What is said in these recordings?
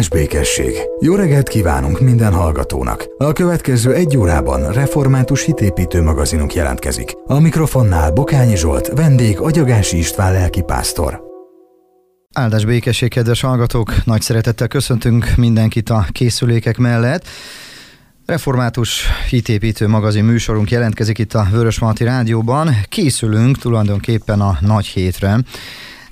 Áldás békesség! Jó reggelt kívánunk minden hallgatónak! A következő egy órában református hitépítő magazinunk jelentkezik. A mikrofonnál Bokányi Zsolt, vendég Agyagási István lelkipásztor. Áldás békesség, kedves hallgatók! Nagy szeretettel köszöntünk mindenkit a készülékek mellett. Református hitépítő magazin műsorunk jelentkezik itt a Vörösmarty Rádióban. Készülünk tulajdonképpen a nagy hétre.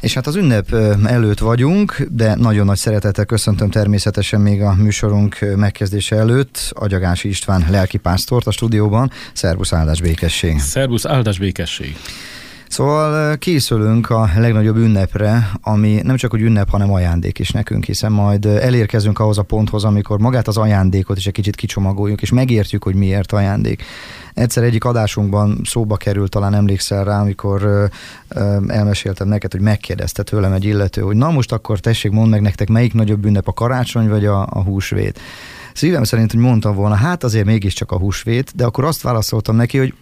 És hát az ünnep előtt vagyunk, de nagyon nagy szeretettel köszöntöm természetesen még a műsorunk megkezdése előtt Agyagási István lelkipásztort a stúdióban. Szervusz áldás békesség! Szervusz áldás békesség! Szóval készülünk a legnagyobb ünnepre, ami nem csak hogy ünnep, hanem ajándék is nekünk, hiszen majd elérkezünk ahhoz a ponthoz, amikor magát az ajándékot is egy kicsit kicsomagoljuk, és megértjük, hogy miért ajándék. Egyszer egyik adásunkban szóba került, talán emlékszel rá, amikor elmeséltem neked, hogy megkérdezte tőlem egy illető, hogy na most akkor tessék, mondd meg nektek, melyik nagyobb ünnep, a karácsony vagy a, a húsvét. Szívem szerint, hogy mondtam volna, hát azért mégiscsak a húsvét, de akkor azt válaszoltam neki, hogy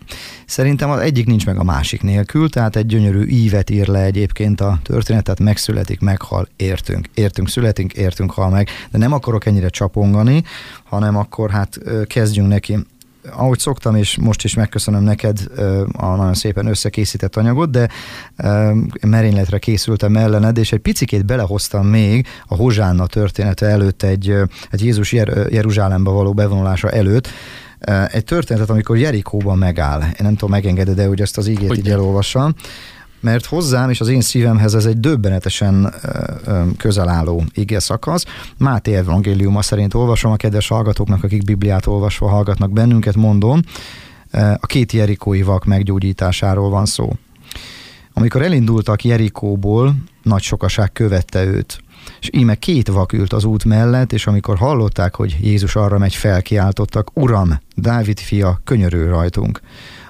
szerintem az egyik nincs meg a másik nélkül, tehát egy gyönyörű ívet ír le egyébként a történetet, megszületik, meghal, értünk, értünk, születünk, értünk, hal meg, de nem akarok ennyire csapongani, hanem akkor hát kezdjünk neki ahogy szoktam, és most is megköszönöm neked a nagyon szépen összekészített anyagot, de merényletre készültem ellened, és egy picikét belehoztam még a Hozsánna története előtt, egy, egy Jézus Jer- Jeruzsálembe való bevonulása előtt, egy történetet, amikor Jerikóban megáll. Én nem tudom, megengeded de hogy ezt az ígét hogy így elolvassam mert hozzám és az én szívemhez ez egy döbbenetesen közel álló ige szakasz. Máté evangéliuma szerint olvasom a kedves hallgatóknak, akik Bibliát olvasva hallgatnak bennünket, mondom, a két jerikói vak meggyógyításáról van szó. Amikor elindultak Jerikóból, nagy sokaság követte őt. És íme két vak ült az út mellett, és amikor hallották, hogy Jézus arra megy, felkiáltottak, Uram, Dávid fia, könyörül rajtunk.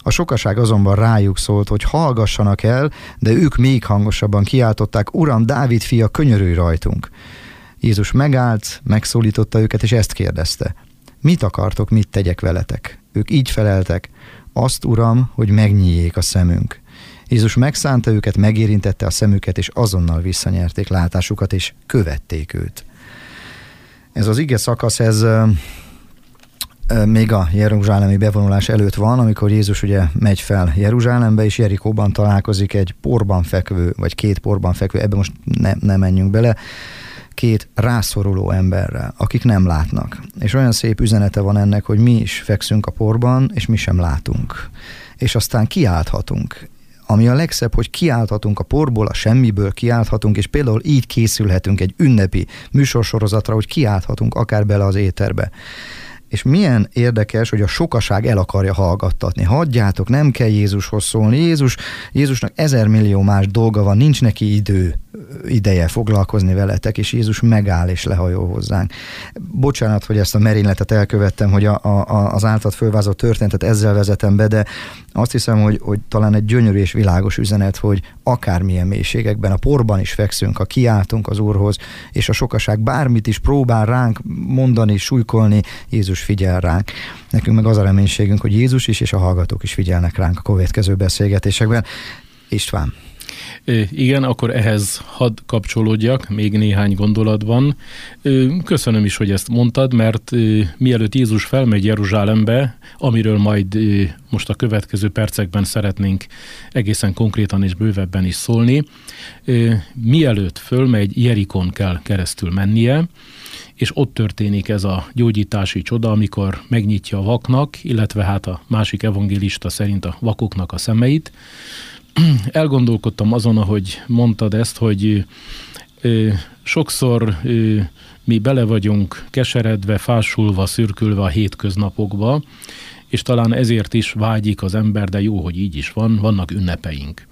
A sokaság azonban rájuk szólt, hogy hallgassanak el, de ők még hangosabban kiáltották, Uram, Dávid fia, könyörülj rajtunk. Jézus megállt, megszólította őket, és ezt kérdezte. Mit akartok, mit tegyek veletek? Ők így feleltek, azt, Uram, hogy megnyíljék a szemünk. Jézus megszánta őket, megérintette a szemüket, és azonnal visszanyerték látásukat, és követték őt. Ez az ige szakasz, ez még a Jeruzsálemi bevonulás előtt van, amikor Jézus ugye megy fel Jeruzsálembe, és Jerikóban találkozik egy porban fekvő, vagy két porban fekvő, ebbe most ne, ne menjünk bele, két rászoruló emberrel, akik nem látnak. És olyan szép üzenete van ennek, hogy mi is fekszünk a porban, és mi sem látunk. És aztán kiálthatunk. Ami a legszebb, hogy kiálthatunk a porból, a semmiből kiálthatunk, és például így készülhetünk egy ünnepi műsorsorozatra, hogy kiálthatunk akár bele az éterbe és milyen érdekes, hogy a sokaság el akarja hallgattatni. Hagyjátok, nem kell Jézushoz szólni. Jézus, Jézusnak ezer millió más dolga van, nincs neki idő ideje foglalkozni veletek, és Jézus megáll és lehajol hozzánk. Bocsánat, hogy ezt a merényletet elkövettem, hogy a, a, az általad fölvázott történetet ezzel vezetem be, de azt hiszem, hogy, hogy talán egy gyönyörű és világos üzenet, hogy akármilyen mélységekben, a porban is fekszünk, ha kiáltunk az Úrhoz, és a sokaság bármit is próbál ránk mondani, súlykolni, Jézus figyel ránk. Nekünk meg az a reménységünk, hogy Jézus is és a hallgatók is figyelnek ránk a következő beszélgetésekben. István. Igen, akkor ehhez hadd kapcsolódjak még néhány gondolatban. Köszönöm is, hogy ezt mondtad, mert mielőtt Jézus felmegy Jeruzsálembe, amiről majd most a következő percekben szeretnénk egészen konkrétan és bővebben is szólni, mielőtt fölmegy, Jerikon kell keresztül mennie, és ott történik ez a gyógyítási csoda, amikor megnyitja a vaknak, illetve hát a másik evangélista szerint a vakoknak a szemeit, elgondolkodtam azon, hogy mondtad ezt, hogy ö, sokszor ö, mi bele vagyunk keseredve, fásulva, szürkülve a hétköznapokba, és talán ezért is vágyik az ember, de jó, hogy így is van, vannak ünnepeink.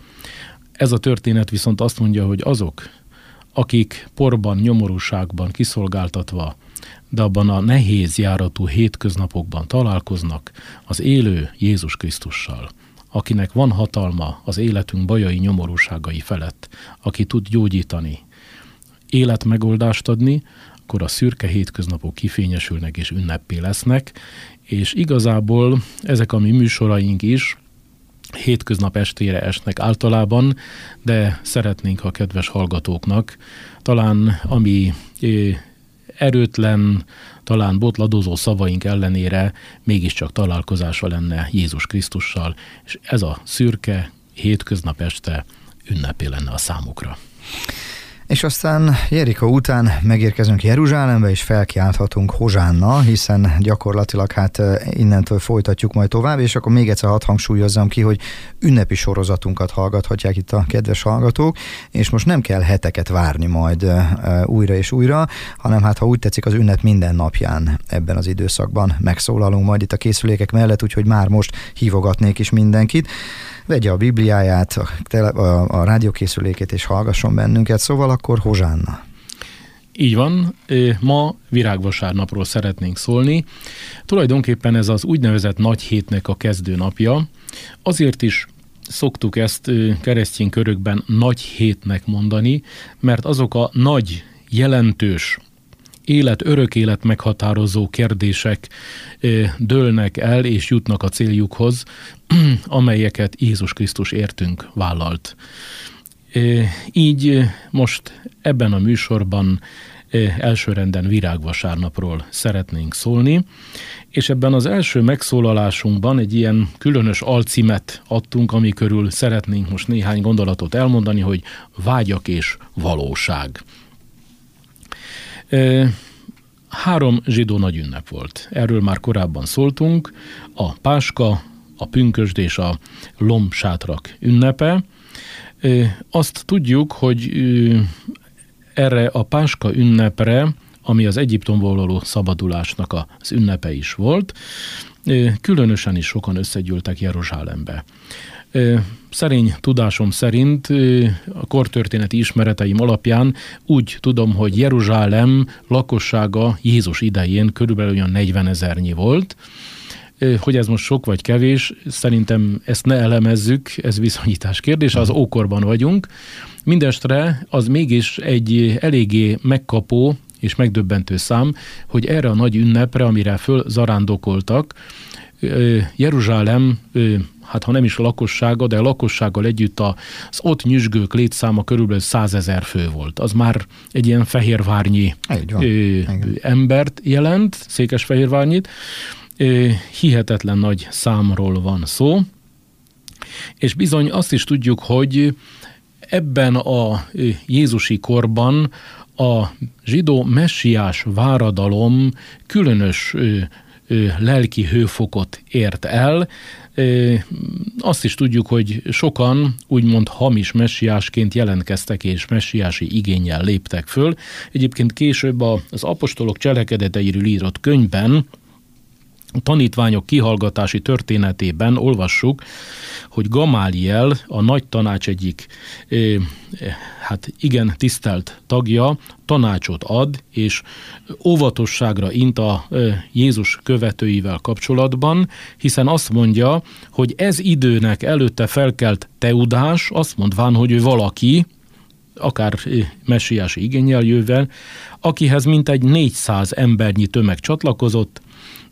Ez a történet viszont azt mondja, hogy azok, akik porban, nyomorúságban, kiszolgáltatva, de abban a nehéz járatú hétköznapokban találkoznak az élő Jézus Krisztussal – akinek van hatalma az életünk bajai nyomorúságai felett, aki tud gyógyítani, életmegoldást adni, akkor a szürke hétköznapok kifényesülnek és ünnepé lesznek, és igazából ezek a mi műsoraink is hétköznap estére esnek általában, de szeretnénk a kedves hallgatóknak talán ami erőtlen, talán botladozó szavaink ellenére mégiscsak találkozása lenne Jézus Krisztussal, és ez a szürke hétköznap este ünnepé lenne a számukra. És aztán Jerika után megérkezünk Jeruzsálembe, és felkiálthatunk Hozsánna, hiszen gyakorlatilag hát innentől folytatjuk majd tovább, és akkor még egyszer hadd hangsúlyozzam ki, hogy ünnepi sorozatunkat hallgathatják itt a kedves hallgatók, és most nem kell heteket várni majd újra és újra, hanem hát ha úgy tetszik, az ünnep minden napján ebben az időszakban megszólalunk majd itt a készülékek mellett, úgyhogy már most hívogatnék is mindenkit vegye a Bibliáját, a, tele, a, a rádiókészülékét és hallgasson bennünket, szóval akkor Hozsánna. Így van, ma virágvasárnapról szeretnénk szólni. Tulajdonképpen ez az úgynevezett nagy hétnek a kezdőnapja. Azért is szoktuk ezt keresztény körökben nagy hétnek mondani, mert azok a nagy, jelentős, élet, örök élet meghatározó kérdések dőlnek el és jutnak a céljukhoz, amelyeket Jézus Krisztus értünk vállalt. Így most ebben a műsorban elsőrenden virágvasárnapról szeretnénk szólni, és ebben az első megszólalásunkban egy ilyen különös alcimet adtunk, ami körül szeretnénk most néhány gondolatot elmondani, hogy vágyak és valóság. Három zsidó nagy ünnep volt. Erről már korábban szóltunk. A Páska, a Pünkösd és a Lombsátrak ünnepe. Azt tudjuk, hogy erre a Páska ünnepre, ami az Egyiptomból való szabadulásnak az ünnepe is volt, különösen is sokan összegyűltek Jeruzsálembe. Szerény tudásom szerint a kortörténeti ismereteim alapján úgy tudom, hogy Jeruzsálem lakossága Jézus idején körülbelül olyan 40 ezernyi volt, hogy ez most sok vagy kevés, szerintem ezt ne elemezzük, ez viszonyítás kérdés, az ókorban vagyunk. Mindestre az mégis egy eléggé megkapó és megdöbbentő szám, hogy erre a nagy ünnepre, amire föl zarándokoltak, Jeruzsálem hát ha nem is a lakossága, de a lakossággal együtt az ott nyüzsgők létszáma körülbelül százezer fő volt. Az már egy ilyen fehérvárnyi ö, embert jelent, székesfehérvárnyit. Ö, hihetetlen nagy számról van szó, és bizony azt is tudjuk, hogy ebben a Jézusi korban a zsidó messiás váradalom különös lelki hőfokot ért el, azt is tudjuk, hogy sokan úgymond hamis messiásként jelentkeztek és messiási igényel léptek föl. Egyébként később az apostolok cselekedeteiről írott könyvben tanítványok kihallgatási történetében olvassuk, hogy Gamáliel, a nagy tanács egyik hát igen tisztelt tagja tanácsot ad, és óvatosságra int a Jézus követőivel kapcsolatban, hiszen azt mondja, hogy ez időnek előtte felkelt Teudás, azt mondván, hogy ő valaki, akár messiási igényel jövel, akihez mintegy 400 embernyi tömeg csatlakozott,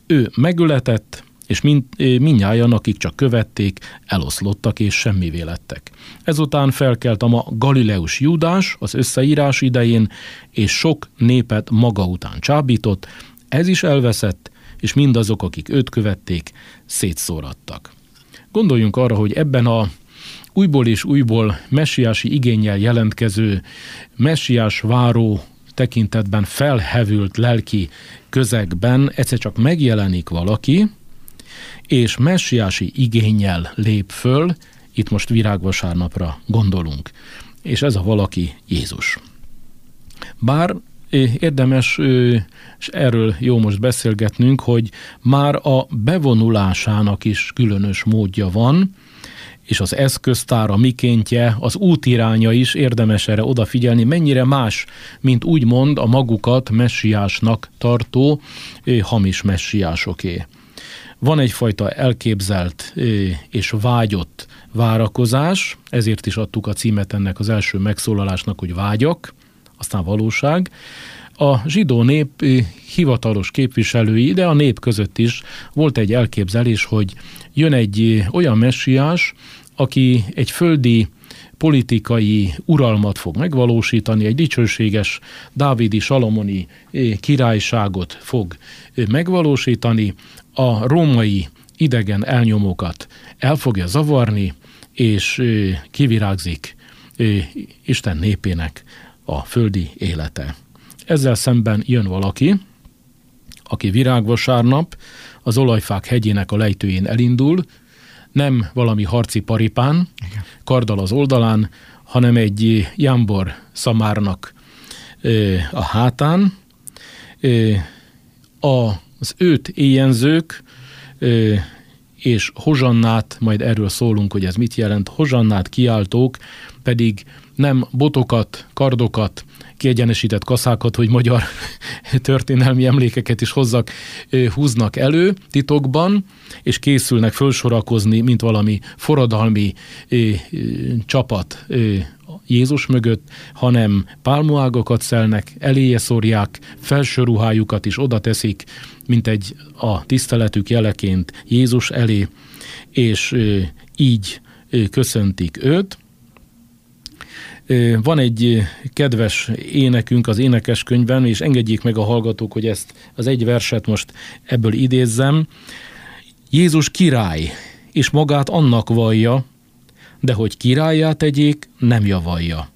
ő megületett, és mind, mindnyájan, akik csak követték, eloszlottak és semmivé lettek. Ezután felkelt a ma Galileus Judás az összeírás idején, és sok népet maga után csábított, ez is elveszett, és mindazok, akik őt követték, szétszórattak. Gondoljunk arra, hogy ebben a újból és újból messiási igényel jelentkező, messiás váró tekintetben felhevült lelki közegben egyszer csak megjelenik valaki, és messiási igényel lép föl, itt most virágvasárnapra gondolunk, és ez a valaki Jézus. Bár érdemes, és erről jó most beszélgetnünk, hogy már a bevonulásának is különös módja van, és az eszköztár, a mikéntje, az útiránya is érdemes erre odafigyelni, mennyire más, mint úgymond a magukat messiásnak tartó hamis messiásoké. Van egyfajta elképzelt és vágyott várakozás, ezért is adtuk a címet ennek az első megszólalásnak, hogy vágyak, aztán valóság. A zsidó nép hivatalos képviselői, de a nép között is volt egy elképzelés, hogy jön egy olyan messiás, aki egy földi politikai uralmat fog megvalósítani, egy dicsőséges dávidi salomoni királyságot fog megvalósítani, a római idegen elnyomókat el fogja zavarni, és kivirágzik Isten népének a földi élete. Ezzel szemben jön valaki, aki virágvasárnap az olajfák hegyének a lejtőjén elindul, nem valami harci paripán, Igen. karddal az oldalán, hanem egy jámbor szamárnak a hátán. Az őt éjenzők és hozsannát, majd erről szólunk, hogy ez mit jelent, hozsannát kiáltók pedig nem botokat, kardokat, kiegyenesített kaszákat, hogy magyar történelmi emlékeket is hozzak, húznak elő titokban, és készülnek fölsorakozni, mint valami forradalmi csapat Jézus mögött, hanem pálmoágakat szelnek, eléje szórják, felső ruhájukat is oda teszik, mint egy a tiszteletük jeleként Jézus elé, és így köszöntik őt, van egy kedves énekünk az énekes könyvben, és engedjék meg a hallgatók, hogy ezt az egy verset most ebből idézzem. Jézus király, és magát annak vallja, de hogy királyát tegyék, nem javalja.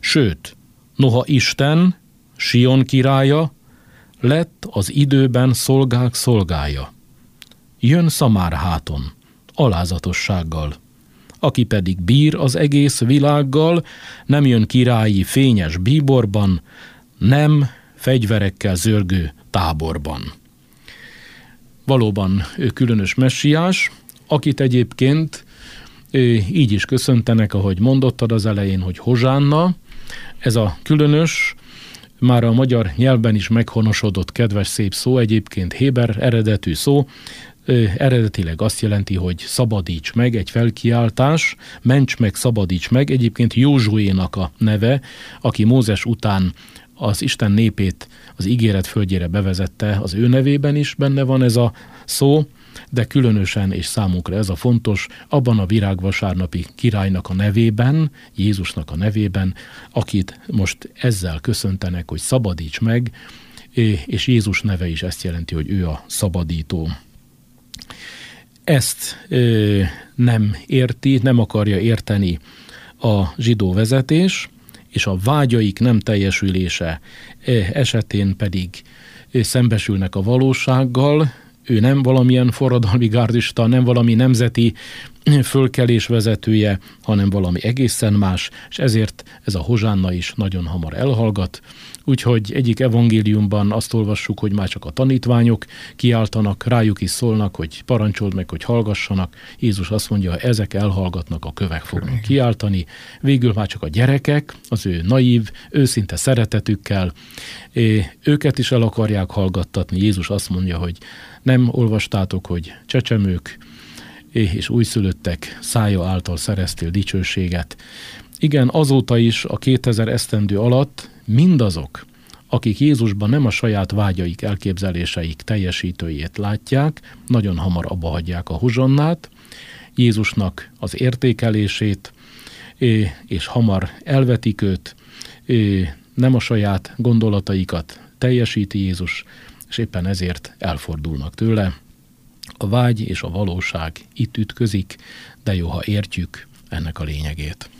Sőt, noha Isten, Sion királya, lett az időben szolgák szolgája. Jön szamár háton, alázatossággal aki pedig bír az egész világgal, nem jön királyi fényes bíborban, nem fegyverekkel zörgő táborban. Valóban ő különös messiás, akit egyébként így is köszöntenek, ahogy mondottad az elején, hogy Hozsánna, ez a különös, már a magyar nyelvben is meghonosodott kedves szép szó, egyébként Héber eredetű szó, eredetileg azt jelenti, hogy szabadíts meg, egy felkiáltás, ments meg, szabadíts meg. Egyébként Józsuénak a neve, aki Mózes után az Isten népét az ígéret földjére bevezette, az ő nevében is benne van ez a szó, de különösen és számunkra ez a fontos, abban a virágvasárnapi királynak a nevében, Jézusnak a nevében, akit most ezzel köszöntenek, hogy szabadíts meg, és Jézus neve is ezt jelenti, hogy ő a szabadító ezt ö, nem érti, nem akarja érteni a zsidó vezetés, és a vágyaik nem teljesülése esetén pedig szembesülnek a valósággal, ő nem valamilyen forradalmi gárdista, nem valami nemzeti fölkelés vezetője, hanem valami egészen más, és ezért ez a hozsánna is nagyon hamar elhallgat, Úgyhogy egyik evangéliumban azt olvassuk, hogy már csak a tanítványok kiáltanak, rájuk is szólnak, hogy parancsold meg, hogy hallgassanak. Jézus azt mondja, ha ezek elhallgatnak, a kövek fognak kiáltani. Végül már csak a gyerekek, az ő naív, őszinte szeretetükkel, őket is el akarják hallgattatni. Jézus azt mondja, hogy nem olvastátok, hogy csecsemők és újszülöttek szája által szereztél dicsőséget. Igen, azóta is a 2000 esztendő alatt mindazok, akik Jézusban nem a saját vágyaik, elképzeléseik teljesítőjét látják, nagyon hamar abba hagyják a huzsonnát, Jézusnak az értékelését, és hamar elvetik őt, nem a saját gondolataikat teljesíti Jézus, és éppen ezért elfordulnak tőle. A vágy és a valóság itt ütközik, de jó, ha értjük ennek a lényegét.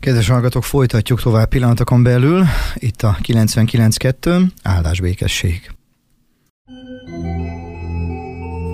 Kedves hallgatók, folytatjuk tovább pillanatokon belül. Itt a 99.2, áldás békesség.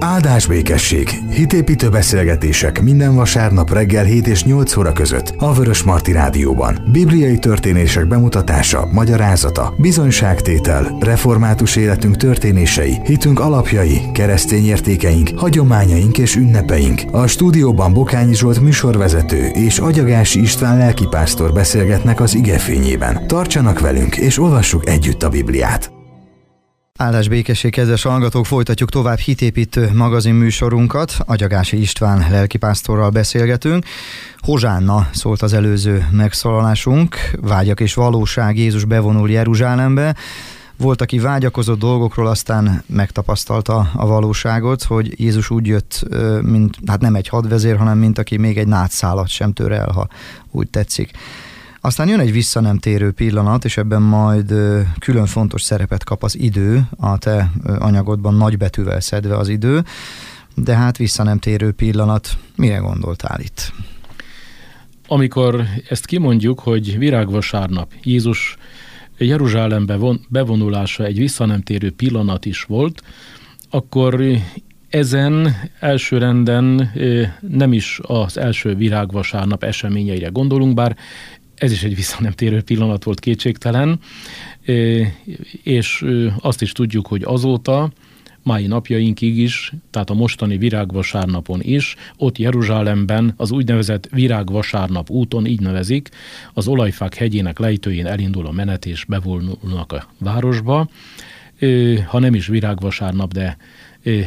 Áldás békesség. Hitépítő beszélgetések minden vasárnap reggel 7 és 8 óra között a Vörös Marti Rádióban. Bibliai történések bemutatása, magyarázata, bizonyságtétel, református életünk történései, hitünk alapjai, keresztény értékeink, hagyományaink és ünnepeink. A stúdióban Bokányi Zsolt műsorvezető és Agyagási István lelkipásztor beszélgetnek az igefényében. Tartsanak velünk és olvassuk együtt a Bibliát. Áldás békesség, kedves hallgatók, folytatjuk tovább hitépítő magazin műsorunkat. Agyagási István lelkipásztorral beszélgetünk. Hozsánna szólt az előző megszólalásunk, vágyak és valóság, Jézus bevonul Jeruzsálembe. Volt, aki vágyakozott dolgokról, aztán megtapasztalta a valóságot, hogy Jézus úgy jött, mint, hát nem egy hadvezér, hanem mint aki még egy nátszálat sem tör el, ha úgy tetszik. Aztán jön egy vissza nem térő pillanat, és ebben majd külön fontos szerepet kap az idő, a te anyagodban nagybetűvel szedve az idő, de hát vissza nem térő pillanat, mire gondoltál itt? Amikor ezt kimondjuk, hogy virágvasárnap Jézus Jeruzsálembe von, bevonulása egy visszanemtérő pillanat is volt, akkor ezen elsőrenden nem is az első virágvasárnap eseményeire gondolunk, bár ez is egy visszanemtérő pillanat volt kétségtelen, és azt is tudjuk, hogy azóta mai napjainkig is, tehát a mostani virágvasárnapon is, ott Jeruzsálemben az úgynevezett virágvasárnap úton, így nevezik, az olajfák hegyének lejtőjén elindul a menet és bevonulnak a városba, ha nem is virágvasárnap, de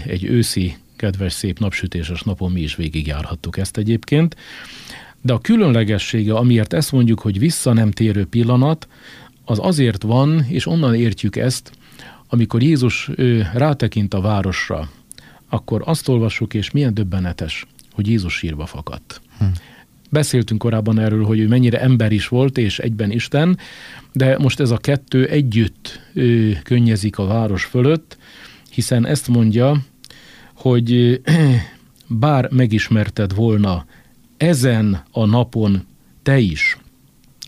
egy őszi, kedves, szép napsütéses napon mi is végigjárhattuk ezt egyébként. De a különlegessége, amiért ezt mondjuk, hogy vissza nem térő pillanat, az azért van, és onnan értjük ezt, amikor Jézus ő, rátekint a városra, akkor azt olvassuk, és milyen döbbenetes, hogy Jézus sírva fakadt. Hm. Beszéltünk korábban erről, hogy ő mennyire ember is volt, és egyben Isten, de most ez a kettő együtt ő, könnyezik a város fölött, hiszen ezt mondja, hogy bár megismerted volna ezen a napon te is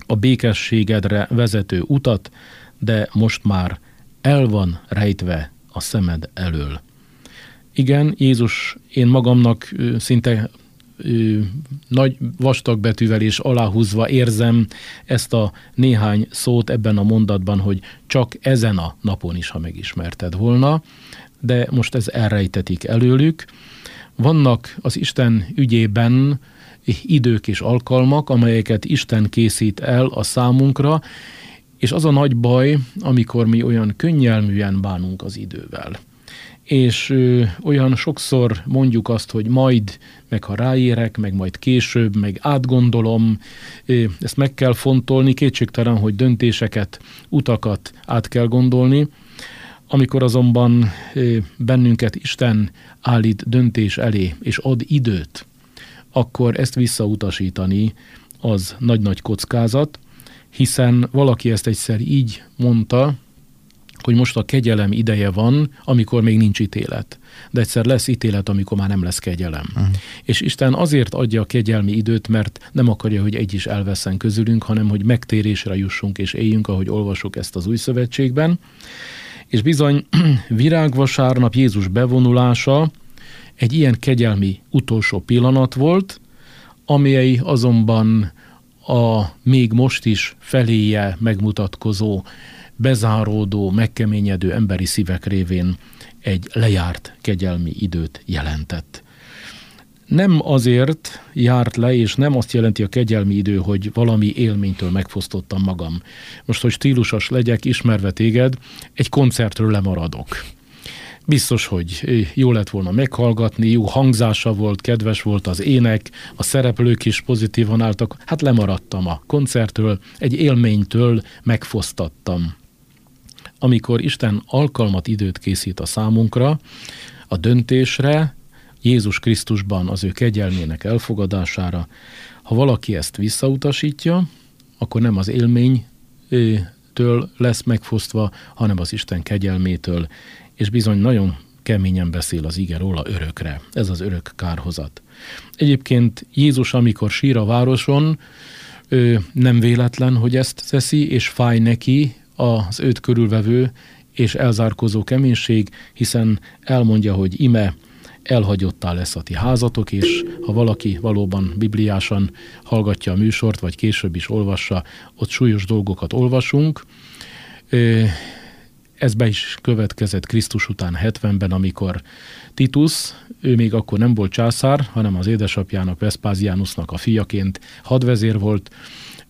a békességedre vezető utat, de most már el van rejtve a szemed elől. Igen, Jézus, én magamnak szinte nagy vastag betűvel és aláhúzva érzem ezt a néhány szót ebben a mondatban, hogy csak ezen a napon is, ha megismerted volna, de most ez elrejtetik előlük. Vannak az Isten ügyében idők és alkalmak, amelyeket Isten készít el a számunkra, és az a nagy baj, amikor mi olyan könnyelműen bánunk az idővel. És ö, olyan sokszor mondjuk azt, hogy majd, meg ha ráérek, meg majd később, meg átgondolom, ö, ezt meg kell fontolni, kétségtelen, hogy döntéseket, utakat át kell gondolni, amikor azonban ö, bennünket Isten állít döntés elé, és ad időt, akkor ezt visszautasítani az nagy-nagy kockázat, hiszen valaki ezt egyszer így mondta, hogy most a kegyelem ideje van, amikor még nincs ítélet. De egyszer lesz ítélet, amikor már nem lesz kegyelem. Uh-huh. És Isten azért adja a kegyelmi időt, mert nem akarja, hogy egy is elveszen közülünk, hanem hogy megtérésre jussunk és éljünk, ahogy olvasok ezt az új szövetségben. És bizony virágvasárnap Jézus bevonulása egy ilyen kegyelmi utolsó pillanat volt, amely azonban a még most is feléje megmutatkozó, bezáródó, megkeményedő emberi szívek révén egy lejárt kegyelmi időt jelentett. Nem azért járt le, és nem azt jelenti a kegyelmi idő, hogy valami élménytől megfosztottam magam. Most, hogy stílusos legyek, ismerve téged, egy koncertről lemaradok biztos, hogy jó lett volna meghallgatni, jó hangzása volt, kedves volt az ének, a szereplők is pozitívan álltak, hát lemaradtam a koncertől, egy élménytől megfosztattam. Amikor Isten alkalmat, időt készít a számunkra, a döntésre, Jézus Krisztusban az ő kegyelmének elfogadására, ha valaki ezt visszautasítja, akkor nem az élmény től lesz megfosztva, hanem az Isten kegyelmétől, és bizony nagyon keményen beszél az ige róla örökre. Ez az örök kárhozat. Egyébként Jézus, amikor sír a városon, ő nem véletlen, hogy ezt teszi, és fáj neki az őt körülvevő és elzárkozó keménység, hiszen elmondja, hogy ime elhagyottá lesz a ti házatok, és ha valaki valóban bibliásan hallgatja a műsort, vagy később is olvassa, ott súlyos dolgokat olvasunk, ez be is következett Krisztus után 70-ben, amikor Titus, ő még akkor nem volt császár, hanem az édesapjának, Vespáziánusnak a fiaként hadvezér volt,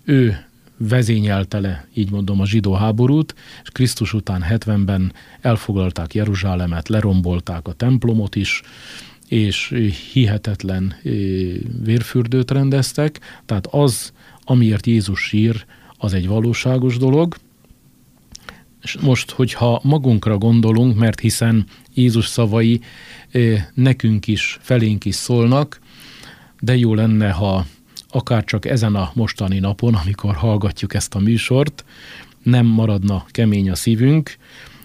ő vezényelte le, így mondom, a zsidó háborút, és Krisztus után 70-ben elfoglalták Jeruzsálemet, lerombolták a templomot is, és hihetetlen vérfürdőt rendeztek, tehát az, amiért Jézus sír, az egy valóságos dolog, most, hogyha magunkra gondolunk, mert hiszen Jézus szavai nekünk is, felénk is szólnak, de jó lenne, ha akár csak ezen a mostani napon, amikor hallgatjuk ezt a műsort, nem maradna kemény a szívünk.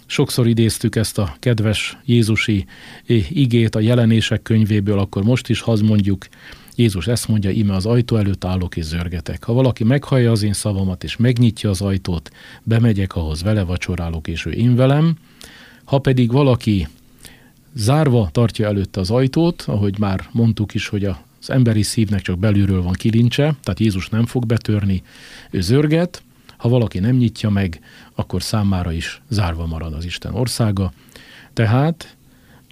Sokszor idéztük ezt a kedves Jézusi igét a jelenések könyvéből, akkor most is haz mondjuk, Jézus ezt mondja, ime az ajtó előtt állok és zörgetek. Ha valaki meghallja az én szavamat és megnyitja az ajtót, bemegyek ahhoz, vele vacsorálok és ő én velem. Ha pedig valaki zárva tartja előtte az ajtót, ahogy már mondtuk is, hogy az emberi szívnek csak belülről van kilincse, tehát Jézus nem fog betörni, ő zörget, ha valaki nem nyitja meg, akkor számára is zárva marad az Isten országa. Tehát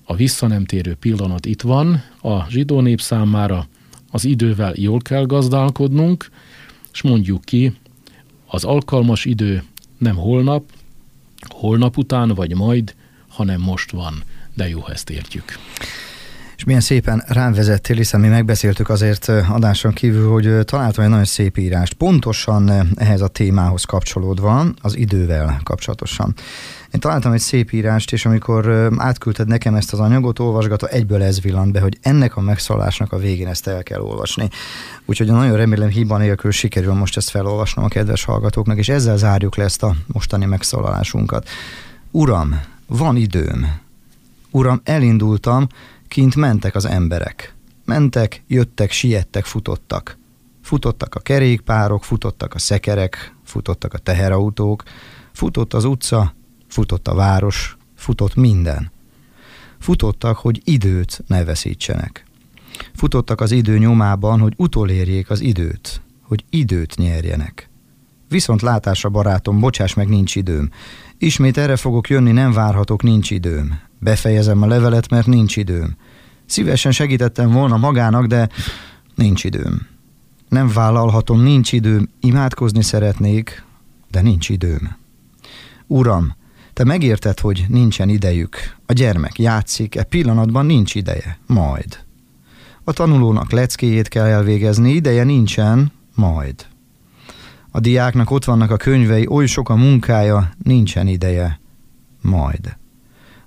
a visszanemtérő pillanat itt van a zsidó nép számára, az idővel jól kell gazdálkodnunk, és mondjuk ki, az alkalmas idő nem holnap, holnap után vagy majd, hanem most van, de jó, ezt értjük. És milyen szépen rám vezettél, hiszen mi megbeszéltük azért adáson kívül, hogy találtam egy nagyon szép írást, pontosan ehhez a témához kapcsolódva, az idővel kapcsolatosan. Én találtam egy szép írást, és amikor átküldted nekem ezt az anyagot, olvasgatva, egyből ez villant be, hogy ennek a megszólásnak a végén ezt el kell olvasni. Úgyhogy nagyon remélem hiba nélkül sikerül most ezt felolvasnom a kedves hallgatóknak, és ezzel zárjuk le ezt a mostani megszólalásunkat. Uram, van időm. Uram, elindultam, kint mentek az emberek. Mentek, jöttek, siettek, futottak. Futottak a kerékpárok, futottak a szekerek, futottak a teherautók, futott az utca, futott a város, futott minden. Futottak, hogy időt ne veszítsenek. Futottak az idő nyomában, hogy utolérjék az időt, hogy időt nyerjenek. Viszont látásra barátom, bocsáss meg, nincs időm. Ismét erre fogok jönni, nem várhatok, nincs időm. Befejezem a levelet, mert nincs időm. Szívesen segítettem volna magának, de nincs időm. Nem vállalhatom, nincs időm, imádkozni szeretnék, de nincs időm. Uram, te megérted, hogy nincsen idejük. A gyermek játszik, e pillanatban nincs ideje. Majd. A tanulónak leckéjét kell elvégezni, ideje nincsen, majd. A diáknak ott vannak a könyvei, oly sok a munkája, nincsen ideje, majd.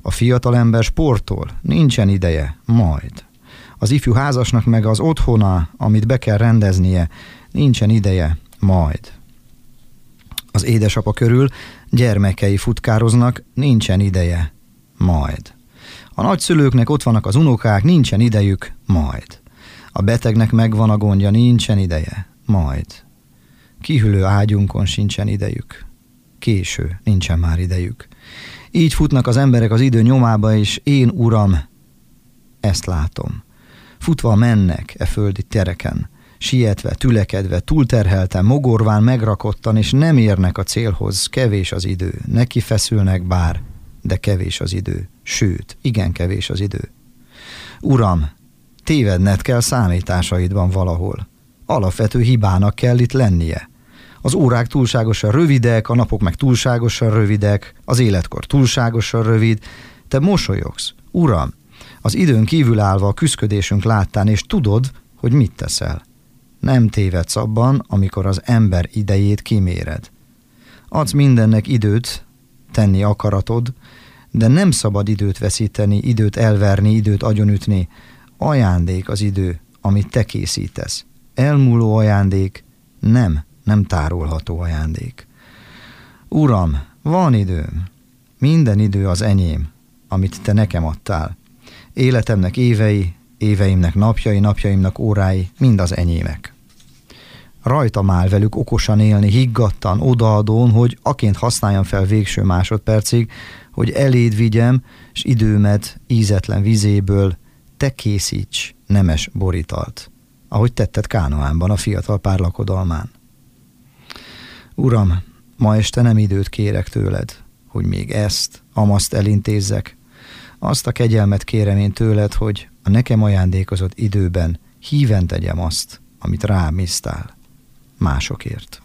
A fiatalember sportol, nincsen ideje, majd. Az ifjú házasnak meg az otthona, amit be kell rendeznie, nincsen ideje, majd. Az édesapa körül gyermekei futkároznak, nincsen ideje, majd. A nagyszülőknek ott vannak az unokák, nincsen idejük, majd. A betegnek megvan a gondja, nincsen ideje, majd. Kihűlő ágyunkon sincsen idejük. Késő, nincsen már idejük. Így futnak az emberek az idő nyomába, és én, uram, ezt látom. Futva mennek e földi tereken, sietve, tülekedve, túlterhelten, mogorván, megrakottan, és nem érnek a célhoz, kevés az idő. Neki feszülnek bár, de kevés az idő. Sőt, igen kevés az idő. Uram, tévedned kell számításaidban valahol. Alapvető hibának kell itt lennie. Az órák túlságosan rövidek, a napok meg túlságosan rövidek, az életkor túlságosan rövid. Te mosolyogsz. Uram, az időn kívül állva a küszködésünk láttán, és tudod, hogy mit teszel. Nem tévedsz abban, amikor az ember idejét kiméred. Adsz mindennek időt, tenni akaratod, de nem szabad időt veszíteni, időt elverni, időt agyonütni. Ajándék az idő, amit te készítesz. Elmúló ajándék, nem nem tárolható ajándék. Uram, van időm, minden idő az enyém, amit te nekem adtál. Életemnek évei, éveimnek napjai, napjaimnak órái, mind az enyémek. Rajtam áll velük okosan élni, higgadtan, odaadón, hogy aként használjam fel végső másodpercig, hogy eléd vigyem, és időmet ízetlen vizéből te készíts nemes borítalt, ahogy tetted Kánoánban a fiatal pár lakodalmán. Uram, ma este nem időt kérek tőled, hogy még ezt, amaszt elintézzek. Azt a kegyelmet kérem én tőled, hogy a nekem ajándékozott időben híven tegyem azt, amit rám isztál, másokért.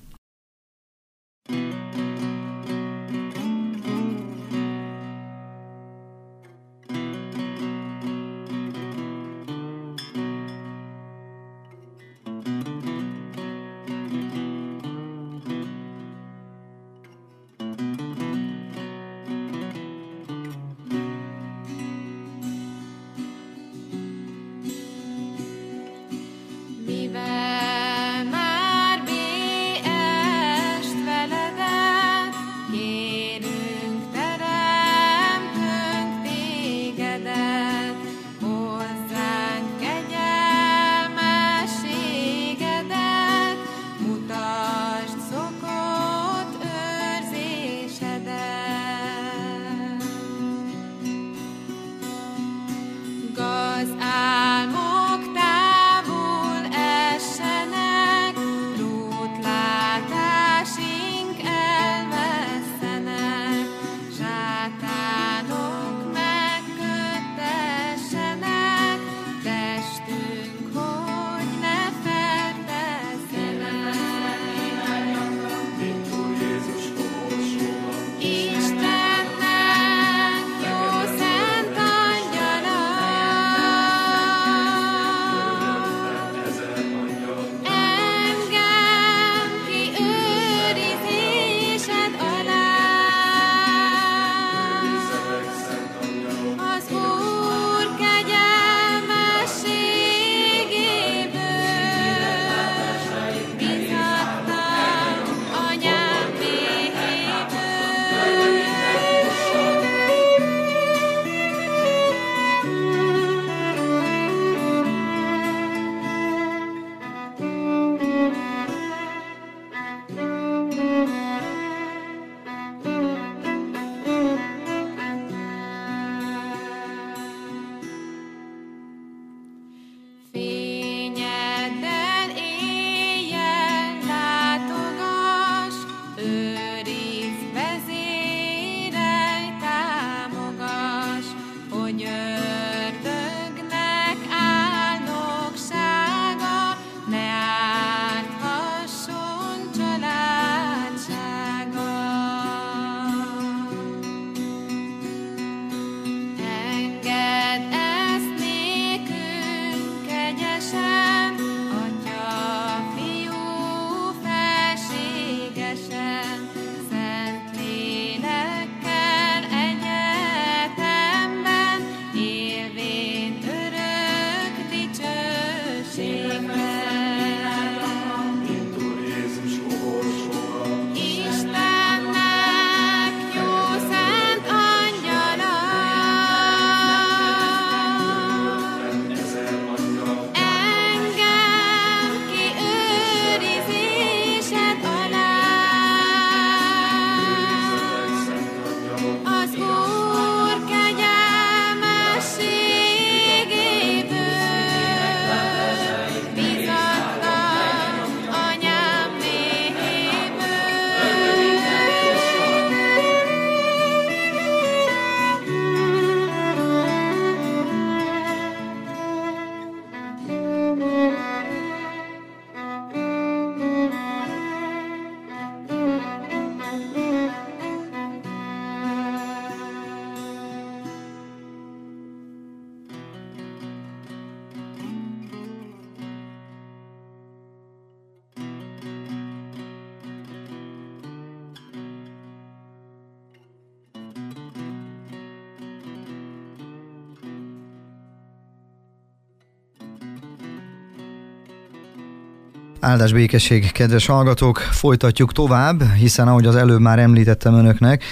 Áldás békesség, kedves hallgatók, folytatjuk tovább, hiszen ahogy az előbb már említettem önöknek,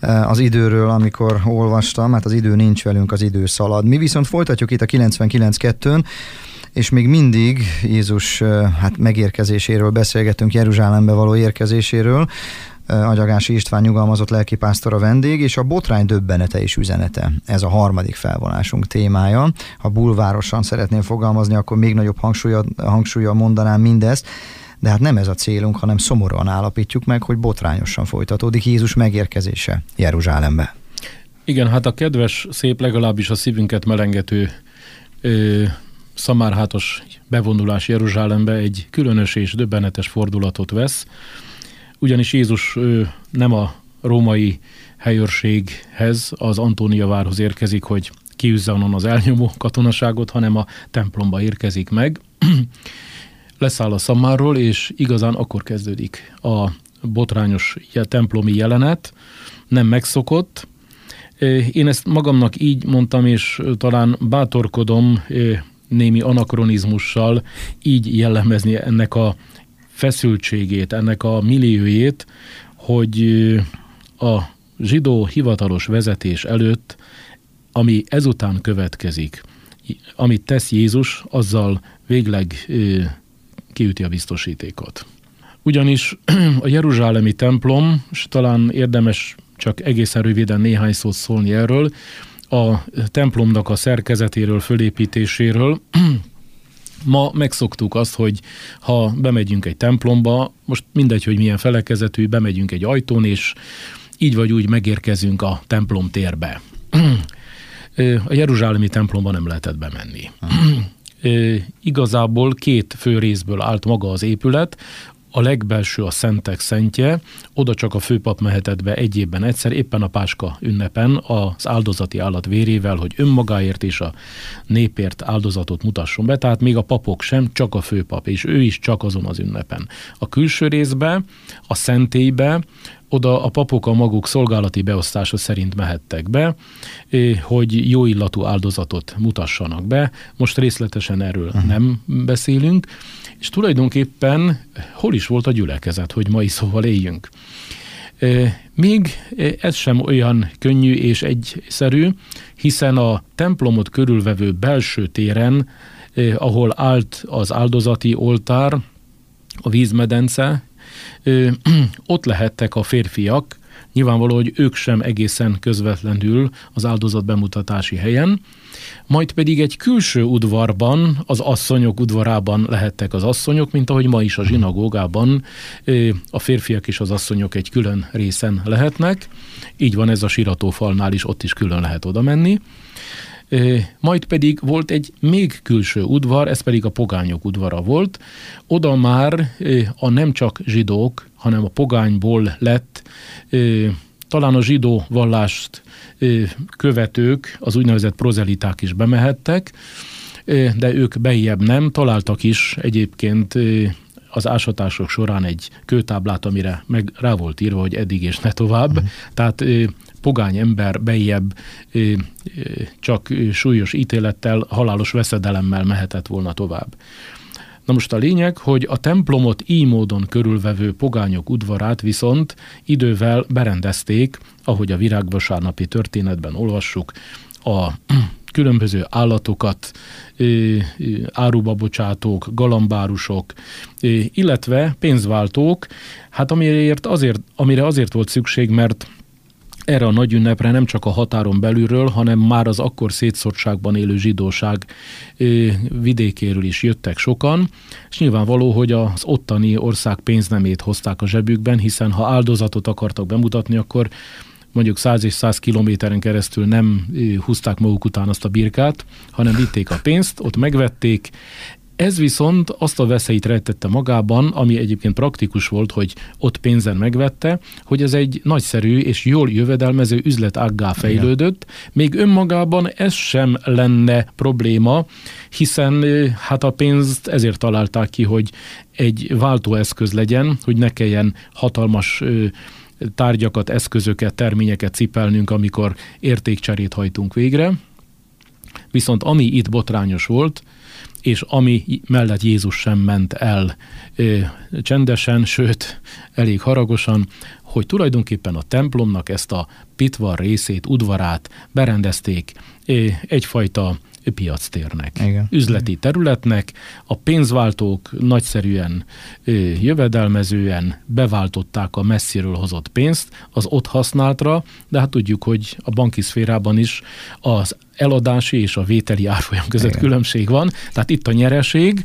eh, az időről, amikor olvastam, hát az idő nincs velünk, az idő szalad. Mi viszont folytatjuk itt a 99.2-n, és még mindig Jézus eh, hát megérkezéséről beszélgetünk, Jeruzsálembe való érkezéséről. Eh, Agyagási István nyugalmazott lelkipásztor a vendég, és a botrány döbbenete és üzenete. Ez a harmadik felvonásunk témája. Ha bulvárosan szeretném fogalmazni, akkor még nagyobb hangsúlyjal, hangsúlyjal mondanám mindezt, de hát nem ez a célunk, hanem szomorúan állapítjuk meg, hogy botrányosan folytatódik Jézus megérkezése Jeruzsálembe. Igen, hát a kedves, szép, legalábbis a szívünket melengető ö, szamárhátos bevonulás Jeruzsálembe egy különös és döbbenetes fordulatot vesz, ugyanis Jézus nem a római helyőrséghez, az Antónia várhoz érkezik, hogy kiűzze onnan az elnyomó katonaságot, hanem a templomba érkezik meg. Leszáll a szamárról, és igazán akkor kezdődik a botrányos templomi jelenet, nem megszokott. Én ezt magamnak így mondtam, és talán bátorkodom némi anakronizmussal így jellemezni ennek a feszültségét, ennek a milliójét, hogy a zsidó hivatalos vezetés előtt, ami ezután következik, amit tesz Jézus, azzal végleg kiüti a biztosítékot. Ugyanis a Jeruzsálemi templom, és talán érdemes csak egészen röviden néhány szót szólni erről, a templomnak a szerkezetéről, fölépítéséről, Ma megszoktuk azt, hogy ha bemegyünk egy templomba, most mindegy, hogy milyen felekezetű, bemegyünk egy ajtón, és így vagy úgy megérkezünk a templom térbe. A Jeruzsálemi templomba nem lehetett bemenni. Igazából két fő részből állt maga az épület, a legbelső a Szentek szentje, oda csak a főpap mehetett be egy évben egyszer, éppen a Páska ünnepen az áldozati állat vérével, hogy önmagáért és a népért áldozatot mutasson be, tehát még a papok sem, csak a főpap, és ő is csak azon az ünnepen. A külső részbe, a szentélybe, oda a papok a maguk szolgálati beosztása szerint mehettek be, hogy jó illatú áldozatot mutassanak be. Most részletesen erről uh-huh. nem beszélünk, és tulajdonképpen hol is volt a gyülekezet, hogy mai szóval éljünk. Még ez sem olyan könnyű és egyszerű, hiszen a templomot körülvevő belső téren, ahol állt az áldozati oltár, a vízmedence, ott lehettek a férfiak, nyilvánvaló, hogy ők sem egészen közvetlenül az áldozat bemutatási helyen, majd pedig egy külső udvarban, az asszonyok udvarában lehettek az asszonyok, mint ahogy ma is a zsinagógában a férfiak és az asszonyok egy külön részen lehetnek. Így van ez a siratófalnál is, ott is külön lehet oda menni. Majd pedig volt egy még külső udvar, ez pedig a pogányok udvara volt. Oda már a nem csak zsidók, hanem a pogányból lett talán a zsidó vallást követők, az úgynevezett prozeliták is bemehettek, de ők bejjebb nem, találtak is egyébként az ásatások során egy kőtáblát, amire meg rá volt írva, hogy eddig és ne tovább. Uh-huh. Tehát pogány ember bejjebb csak súlyos ítélettel, halálos veszedelemmel mehetett volna tovább. Na most a lényeg, hogy a templomot így módon körülvevő pogányok udvarát viszont idővel berendezték, ahogy a virágvasárnapi történetben olvassuk, a különböző állatokat, áruba bocsátók, galambárusok, illetve pénzváltók, hát amiért azért, amire azért volt szükség, mert erre a nagy ünnepre nem csak a határon belülről, hanem már az akkor szétszottságban élő zsidóság vidékéről is jöttek sokan, és nyilvánvaló, hogy az ottani ország pénznemét hozták a zsebükben, hiszen ha áldozatot akartak bemutatni, akkor mondjuk 100 és 100 kilométeren keresztül nem húzták maguk után azt a birkát, hanem vitték a pénzt, ott megvették, ez viszont azt a veszélyt rejtette magában, ami egyébként praktikus volt, hogy ott pénzen megvette, hogy ez egy nagyszerű és jól jövedelmező üzletággá fejlődött. Még önmagában ez sem lenne probléma, hiszen hát a pénzt ezért találták ki, hogy egy váltóeszköz legyen, hogy ne kelljen hatalmas tárgyakat, eszközöket, terményeket cipelnünk, amikor értékcserét hajtunk végre. Viszont ami itt botrányos volt, és ami mellett Jézus sem ment el ö, csendesen, sőt, elég haragosan, hogy tulajdonképpen a templomnak ezt a pitvar részét, udvarát berendezték ö, egyfajta piactérnek, Igen. üzleti területnek. A pénzváltók nagyszerűen jövedelmezően beváltották a messziről hozott pénzt az ott használtra, de hát tudjuk, hogy a banki szférában is az eladási és a vételi árfolyam között Igen. különbség van, tehát itt a nyereség.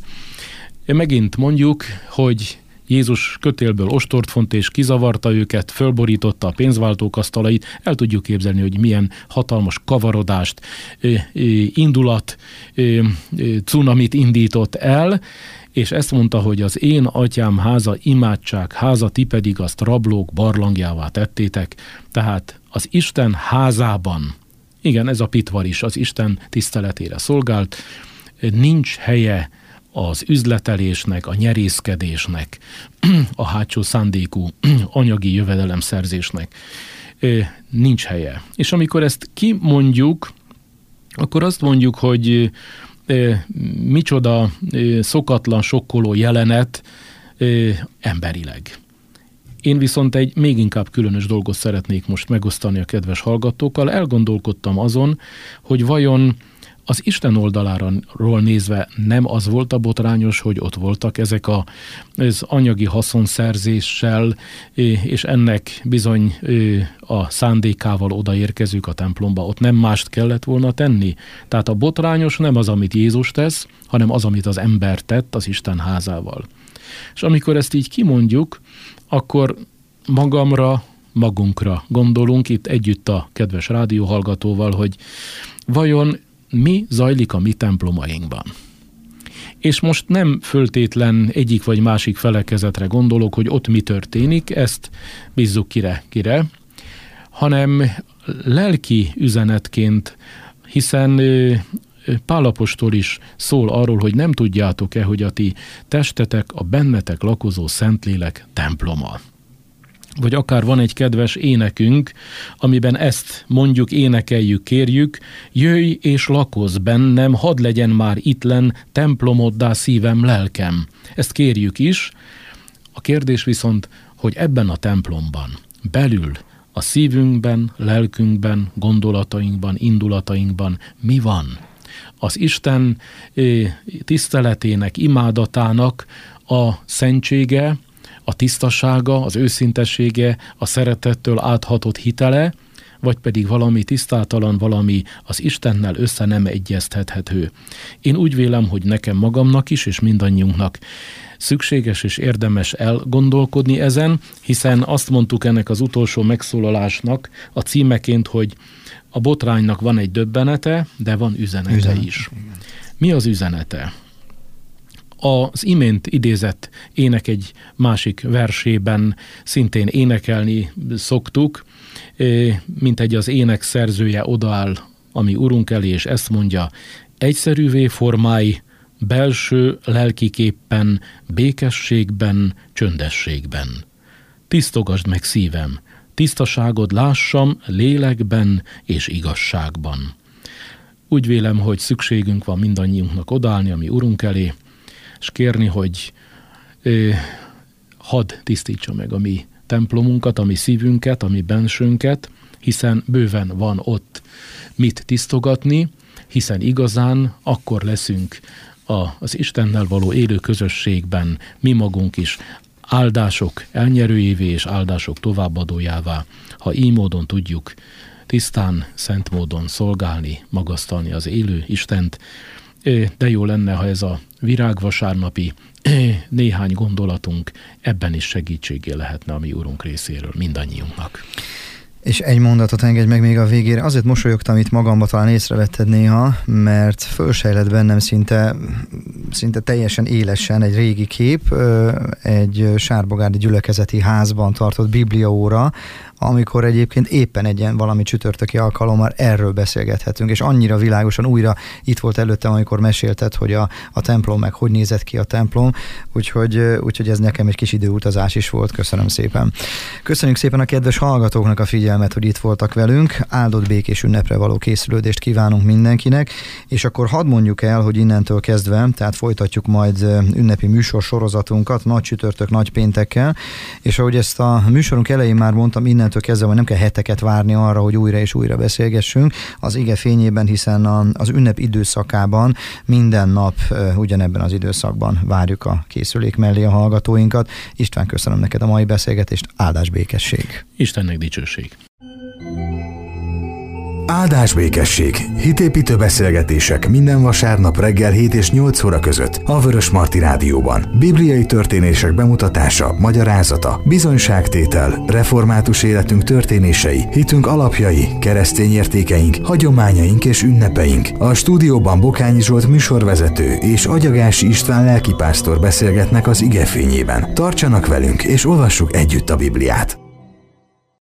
Megint mondjuk, hogy Jézus kötélből ostort font és kizavarta őket, fölborította a pénzváltók asztalait. El tudjuk képzelni, hogy milyen hatalmas kavarodást, indulat, cunamit indított el, és ezt mondta, hogy az én atyám háza imádság háza, ti pedig azt rablók barlangjává tettétek. Tehát az Isten házában, igen, ez a pitvar is az Isten tiszteletére szolgált, nincs helye az üzletelésnek, a nyerészkedésnek, a hátsó szándékú anyagi jövedelemszerzésnek nincs helye. És amikor ezt kimondjuk, akkor azt mondjuk, hogy micsoda szokatlan, sokkoló jelenet emberileg. Én viszont egy még inkább különös dolgot szeretnék most megosztani a kedves hallgatókkal. Elgondolkodtam azon, hogy vajon az Isten oldaláról nézve nem az volt a botrányos, hogy ott voltak ezek a, az anyagi haszonszerzéssel, és ennek bizony a szándékával odaérkezők a templomba, ott nem mást kellett volna tenni. Tehát a botrányos nem az, amit Jézus tesz, hanem az, amit az ember tett az Isten házával. És amikor ezt így kimondjuk, akkor magamra, magunkra gondolunk itt együtt a kedves rádióhallgatóval, hogy vajon mi zajlik a mi templomainkban. És most nem föltétlen egyik vagy másik felekezetre gondolok, hogy ott mi történik, ezt bízzuk kire, kire, hanem lelki üzenetként, hiszen Pálapostól is szól arról, hogy nem tudjátok-e, hogy a ti testetek a bennetek lakozó Szentlélek temploma vagy akár van egy kedves énekünk, amiben ezt mondjuk, énekeljük, kérjük, jöjj és lakozz bennem, hadd legyen már ittlen templomoddá szívem, lelkem. Ezt kérjük is. A kérdés viszont, hogy ebben a templomban, belül, a szívünkben, lelkünkben, gondolatainkban, indulatainkban mi van? Az Isten tiszteletének, imádatának a szentsége, a tisztasága, az őszintessége, a szeretettől áthatott hitele, vagy pedig valami tisztátalan, valami az Istennel össze nem egyeztethető. Én úgy vélem, hogy nekem magamnak is, és mindannyiunknak szükséges és érdemes elgondolkodni ezen, hiszen azt mondtuk ennek az utolsó megszólalásnak a címeként, hogy a botránynak van egy döbbenete, de van üzenete Üzenet. is. Mi az üzenete? Az imént idézett ének egy másik versében szintén énekelni szoktuk, mint egy az ének szerzője odaáll, ami urunk elé, és ezt mondja, egyszerűvé formái, belső lelkiképpen, békességben, csöndességben. Tisztogasd meg szívem, tisztaságod lássam lélekben és igazságban. Úgy vélem, hogy szükségünk van mindannyiunknak odállni, ami Urunk elé, és kérni, hogy ö, hadd tisztítsa meg a mi templomunkat, a mi szívünket, a mi bensőnket, hiszen bőven van ott mit tisztogatni, hiszen igazán akkor leszünk a, az Istennel való élő közösségben mi magunk is áldások elnyerőjévé és áldások továbbadójává, ha így módon tudjuk tisztán, szent módon szolgálni, magasztalni az élő Istent, de jó lenne, ha ez a virágvasárnapi néhány gondolatunk ebben is segítségé lehetne a mi úrunk részéről, mindannyiunknak. És egy mondatot engedj meg még a végére. Azért mosolyogtam itt magamba, talán észrevetted néha, mert fölsejlett bennem szinte, szinte teljesen élesen egy régi kép, egy sárbogárdi gyülekezeti házban tartott bibliaóra, amikor egyébként éppen egy ilyen valami csütörtöki alkalommal erről beszélgethetünk, és annyira világosan újra itt volt előttem, amikor mesélted, hogy a, a templom meg hogy nézett ki a templom, úgyhogy, úgyhogy ez nekem egy kis időutazás is volt, köszönöm szépen. Köszönjük szépen a kedves hallgatóknak a figyelmet, hogy itt voltak velünk, áldott békés ünnepre való készülődést kívánunk mindenkinek, és akkor hadd mondjuk el, hogy innentől kezdve, tehát folytatjuk majd ünnepi műsor sorozatunkat, nagy csütörtök, nagy péntekkel, és ahogy ezt a műsorunk elején már mondtam, innentől kezdve, hogy nem kell heteket várni arra, hogy újra és újra beszélgessünk, az ige fényében, hiszen a, az ünnep időszakában minden nap ugyanebben az időszakban várjuk a készülék mellé a hallgatóinkat. István, köszönöm neked a mai beszélgetést, áldás békesség. Istennek dicsőség. Áldás békesség. Hitépítő beszélgetések minden vasárnap reggel 7 és 8 óra között a Vörös Marti Rádióban. Bibliai történések bemutatása, magyarázata, bizonyságtétel, református életünk történései, hitünk alapjai, keresztény értékeink, hagyományaink és ünnepeink. A stúdióban Bokányi Zsolt műsorvezető és Agyagási István lelkipásztor beszélgetnek az igefényében. Tartsanak velünk és olvassuk együtt a Bibliát!